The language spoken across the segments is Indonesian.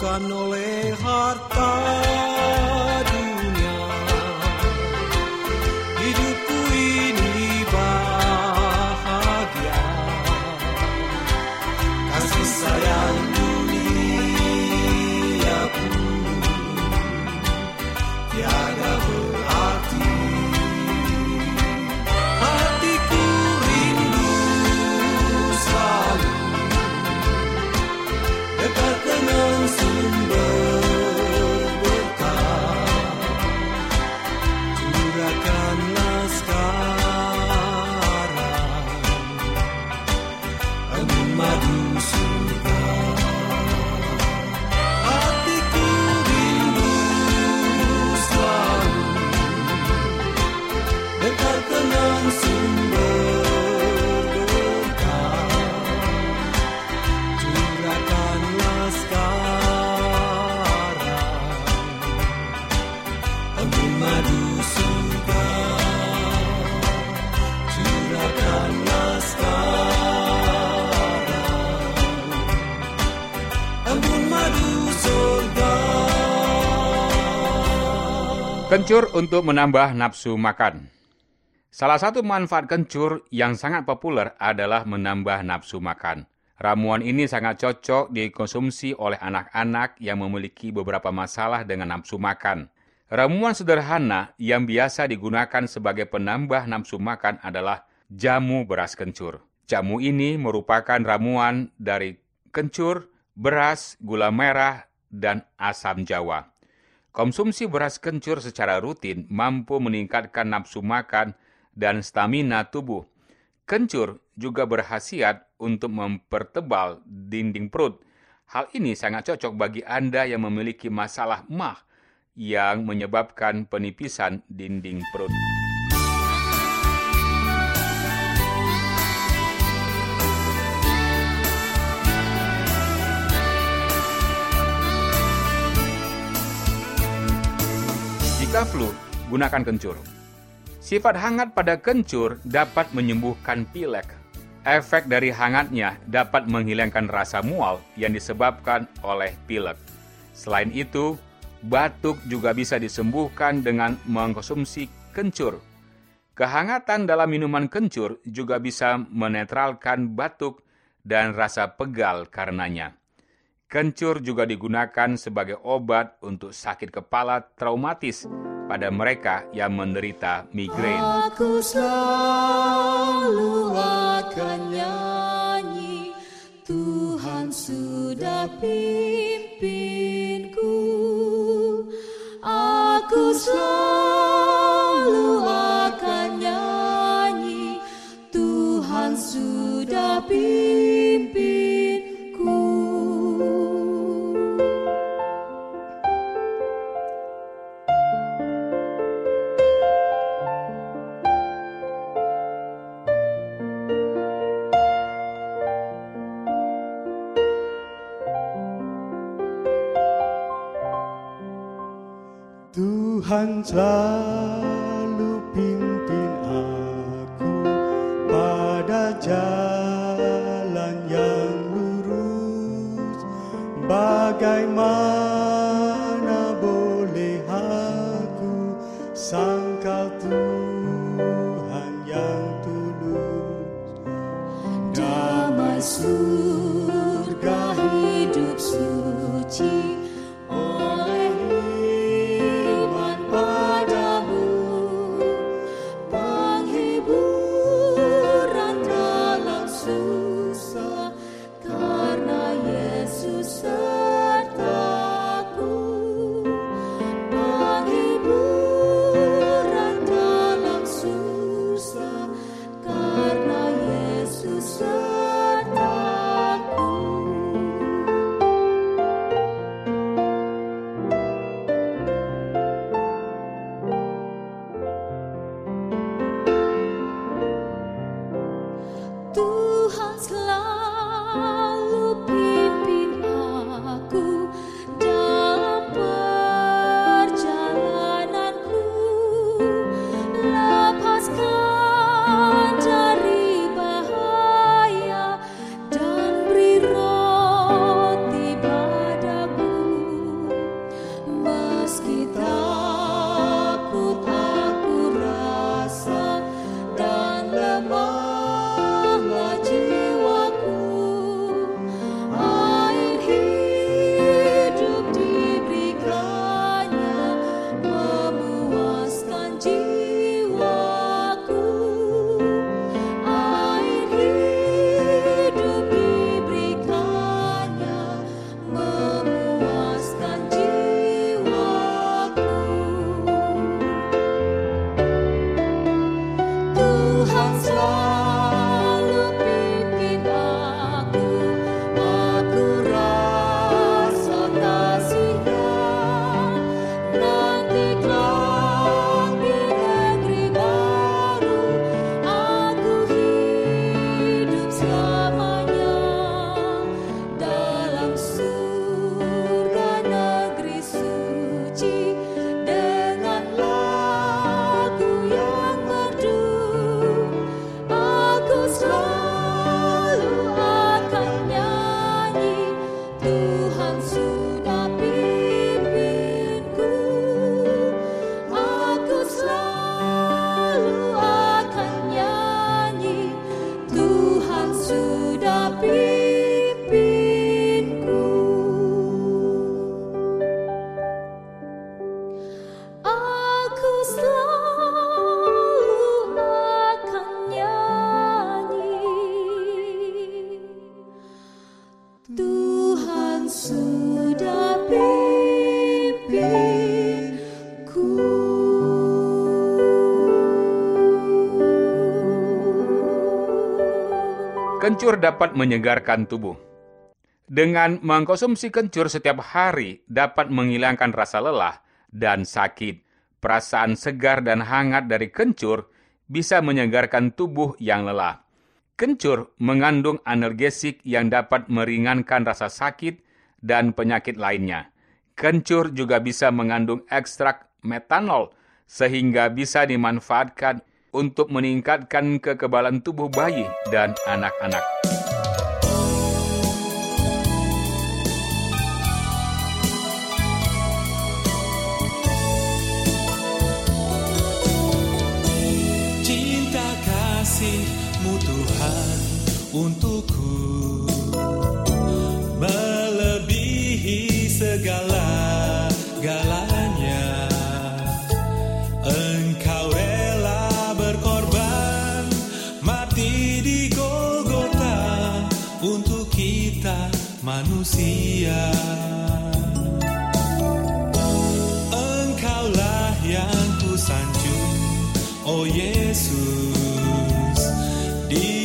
Bukan oleh harta Kencur untuk menambah nafsu makan. Salah satu manfaat kencur yang sangat populer adalah menambah nafsu makan. Ramuan ini sangat cocok dikonsumsi oleh anak-anak yang memiliki beberapa masalah dengan nafsu makan. Ramuan sederhana yang biasa digunakan sebagai penambah nafsu makan adalah jamu beras kencur. Jamu ini merupakan ramuan dari kencur, beras, gula merah, dan asam jawa. Konsumsi beras kencur secara rutin mampu meningkatkan nafsu makan dan stamina tubuh. Kencur juga berhasiat untuk mempertebal dinding perut. Hal ini sangat cocok bagi Anda yang memiliki masalah mah yang menyebabkan penipisan dinding perut. Flu, gunakan kencur. Sifat hangat pada kencur dapat menyembuhkan pilek. Efek dari hangatnya dapat menghilangkan rasa mual yang disebabkan oleh pilek. Selain itu, batuk juga bisa disembuhkan dengan mengkonsumsi kencur. Kehangatan dalam minuman kencur juga bisa menetralkan batuk dan rasa pegal karenanya. Kencur juga digunakan sebagai obat untuk sakit kepala traumatis pada mereka yang menderita migrain. Aku selalu akan nyanyi Tuhan sudah pimpinku Aku selalu akan nyanyi Tuhan sudah pimpinku Tuhan selalu Kencur dapat menyegarkan tubuh. Dengan mengkonsumsi kencur setiap hari dapat menghilangkan rasa lelah dan sakit. Perasaan segar dan hangat dari kencur bisa menyegarkan tubuh yang lelah. Kencur mengandung analgesik yang dapat meringankan rasa sakit dan penyakit lainnya. Kencur juga bisa mengandung ekstrak metanol sehingga bisa dimanfaatkan untuk meningkatkan kekebalan tubuh bayi dan anak-anak. Yesus Di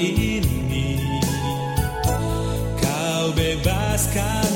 ini. Kau bebaskan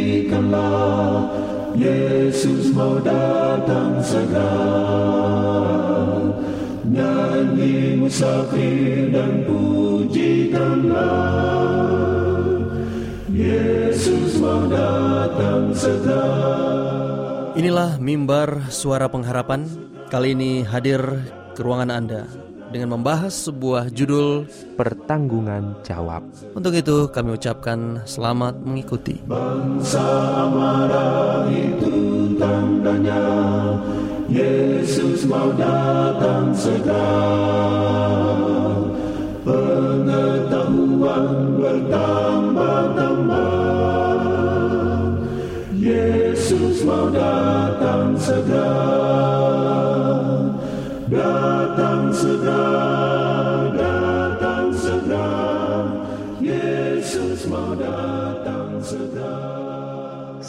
Yesus mau datang segera. Nyanyi musafir dan pujikanlah. Yesus mau datang segera. Inilah mimbar suara pengharapan. Kali ini hadir ke ruangan Anda dengan membahas sebuah judul pertanggungan jawab. Untuk itu kami ucapkan selamat mengikuti. Yesus mau datang segera Pengetahuan bertambah-tambah Yesus mau datang segera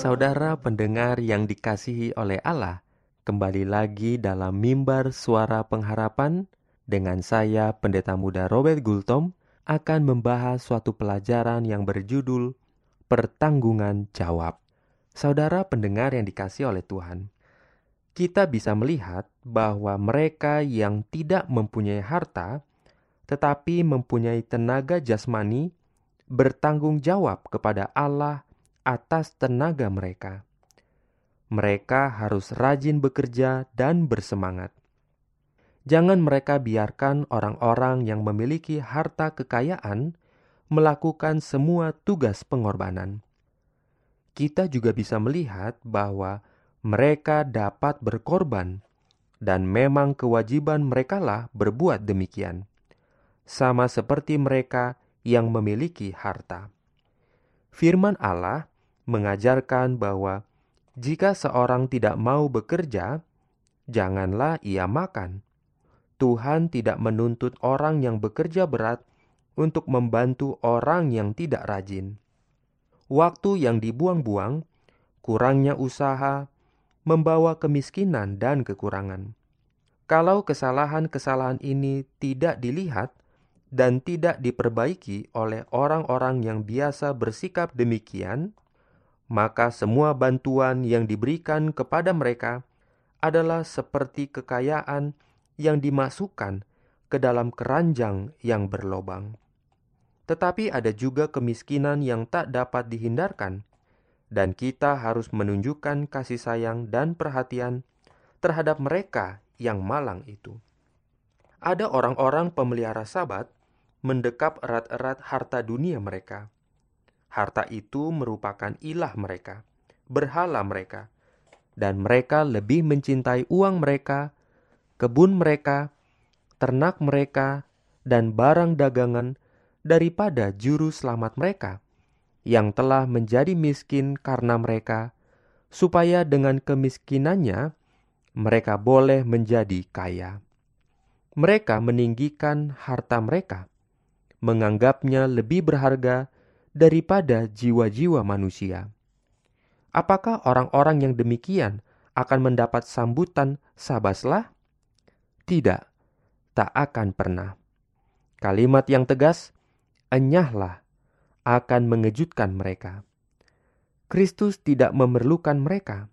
Saudara pendengar yang dikasihi oleh Allah, kembali lagi dalam mimbar suara pengharapan dengan saya Pendeta Muda Robert Gultom akan membahas suatu pelajaran yang berjudul Pertanggungan Jawab. Saudara pendengar yang dikasih oleh Tuhan, kita bisa melihat bahwa mereka yang tidak mempunyai harta tetapi mempunyai tenaga jasmani bertanggung jawab kepada Allah atas tenaga mereka mereka harus rajin bekerja dan bersemangat. Jangan mereka biarkan orang-orang yang memiliki harta kekayaan melakukan semua tugas pengorbanan. Kita juga bisa melihat bahwa mereka dapat berkorban, dan memang kewajiban merekalah berbuat demikian, sama seperti mereka yang memiliki harta. Firman Allah mengajarkan bahwa jika seorang tidak mau bekerja, janganlah ia makan. Tuhan tidak menuntut orang yang bekerja berat untuk membantu orang yang tidak rajin. Waktu yang dibuang-buang, kurangnya usaha, membawa kemiskinan dan kekurangan. Kalau kesalahan-kesalahan ini tidak dilihat dan tidak diperbaiki oleh orang-orang yang biasa bersikap demikian, maka semua bantuan yang diberikan kepada mereka adalah seperti kekayaan yang dimasukkan ke dalam keranjang yang berlobang. Tetapi ada juga kemiskinan yang tak dapat dihindarkan, dan kita harus menunjukkan kasih sayang dan perhatian terhadap mereka yang malang itu. Ada orang-orang pemelihara sabat mendekap erat-erat harta dunia mereka harta itu merupakan ilah mereka, berhala mereka, dan mereka lebih mencintai uang mereka, kebun mereka, ternak mereka, dan barang dagangan daripada juru selamat mereka yang telah menjadi miskin karena mereka, supaya dengan kemiskinannya mereka boleh menjadi kaya. Mereka meninggikan harta mereka, menganggapnya lebih berharga daripada jiwa-jiwa manusia. Apakah orang-orang yang demikian akan mendapat sambutan sabaslah? Tidak, tak akan pernah. Kalimat yang tegas, enyahlah, akan mengejutkan mereka. Kristus tidak memerlukan mereka.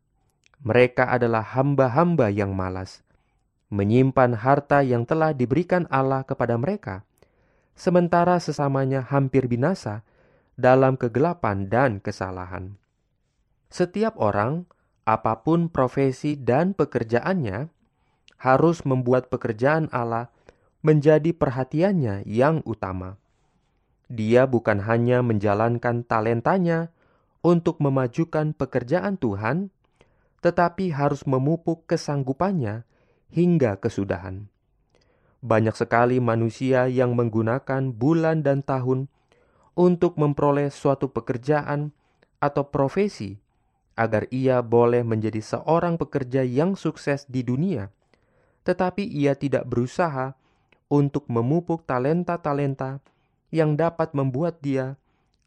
Mereka adalah hamba-hamba yang malas, menyimpan harta yang telah diberikan Allah kepada mereka, sementara sesamanya hampir binasa dalam kegelapan dan kesalahan. Setiap orang, apa pun profesi dan pekerjaannya, harus membuat pekerjaan Allah menjadi perhatiannya yang utama. Dia bukan hanya menjalankan talentanya untuk memajukan pekerjaan Tuhan, tetapi harus memupuk kesanggupannya hingga kesudahan. Banyak sekali manusia yang menggunakan bulan dan tahun untuk memperoleh suatu pekerjaan atau profesi agar ia boleh menjadi seorang pekerja yang sukses di dunia, tetapi ia tidak berusaha untuk memupuk talenta-talenta yang dapat membuat dia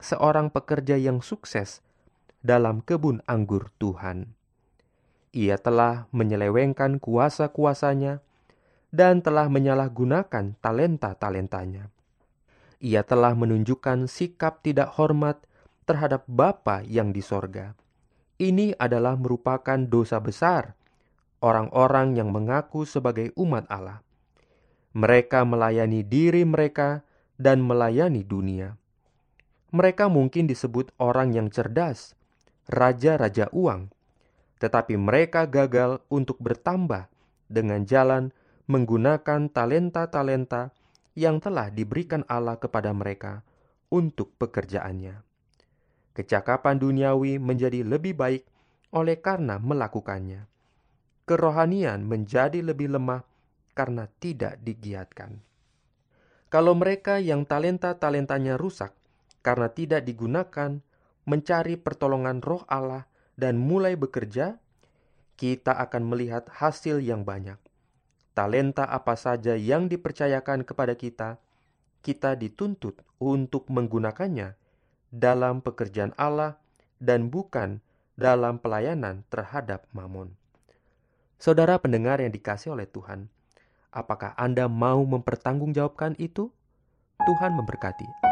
seorang pekerja yang sukses dalam kebun anggur Tuhan. Ia telah menyelewengkan kuasa-kuasanya dan telah menyalahgunakan talenta-talentanya. Ia telah menunjukkan sikap tidak hormat terhadap Bapa yang di sorga. Ini adalah merupakan dosa besar orang-orang yang mengaku sebagai umat Allah. Mereka melayani diri mereka dan melayani dunia. Mereka mungkin disebut orang yang cerdas, raja-raja uang, tetapi mereka gagal untuk bertambah dengan jalan menggunakan talenta-talenta yang telah diberikan Allah kepada mereka untuk pekerjaannya. Kecakapan duniawi menjadi lebih baik oleh karena melakukannya. Kerohanian menjadi lebih lemah karena tidak digiatkan. Kalau mereka yang talenta-talentanya rusak karena tidak digunakan mencari pertolongan roh Allah dan mulai bekerja, kita akan melihat hasil yang banyak. Talenta apa saja yang dipercayakan kepada kita, kita dituntut untuk menggunakannya dalam pekerjaan Allah dan bukan dalam pelayanan terhadap Mamun. Saudara pendengar yang dikasih oleh Tuhan, apakah Anda mau mempertanggungjawabkan itu? Tuhan memberkati.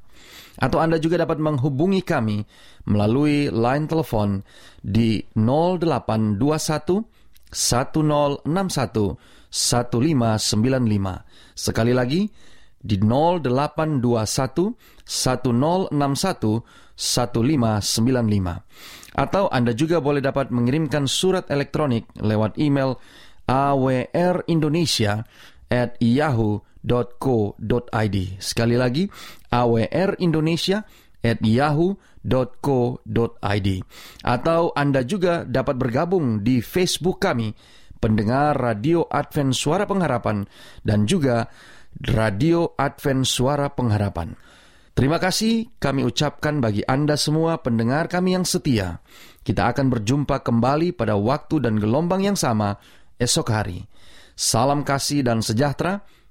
Atau Anda juga dapat menghubungi kami melalui line telepon di 0821 1061 1595. Sekali lagi di 0821 1061 1595. Atau Anda juga boleh dapat mengirimkan surat elektronik lewat email awrindonesia at yahoo.co.id. Sekali lagi, awrindonesia at yahoo.co.id. Atau Anda juga dapat bergabung di Facebook kami, pendengar Radio Advent Suara Pengharapan, dan juga Radio Advent Suara Pengharapan. Terima kasih kami ucapkan bagi Anda semua pendengar kami yang setia. Kita akan berjumpa kembali pada waktu dan gelombang yang sama esok hari. Salam kasih dan sejahtera,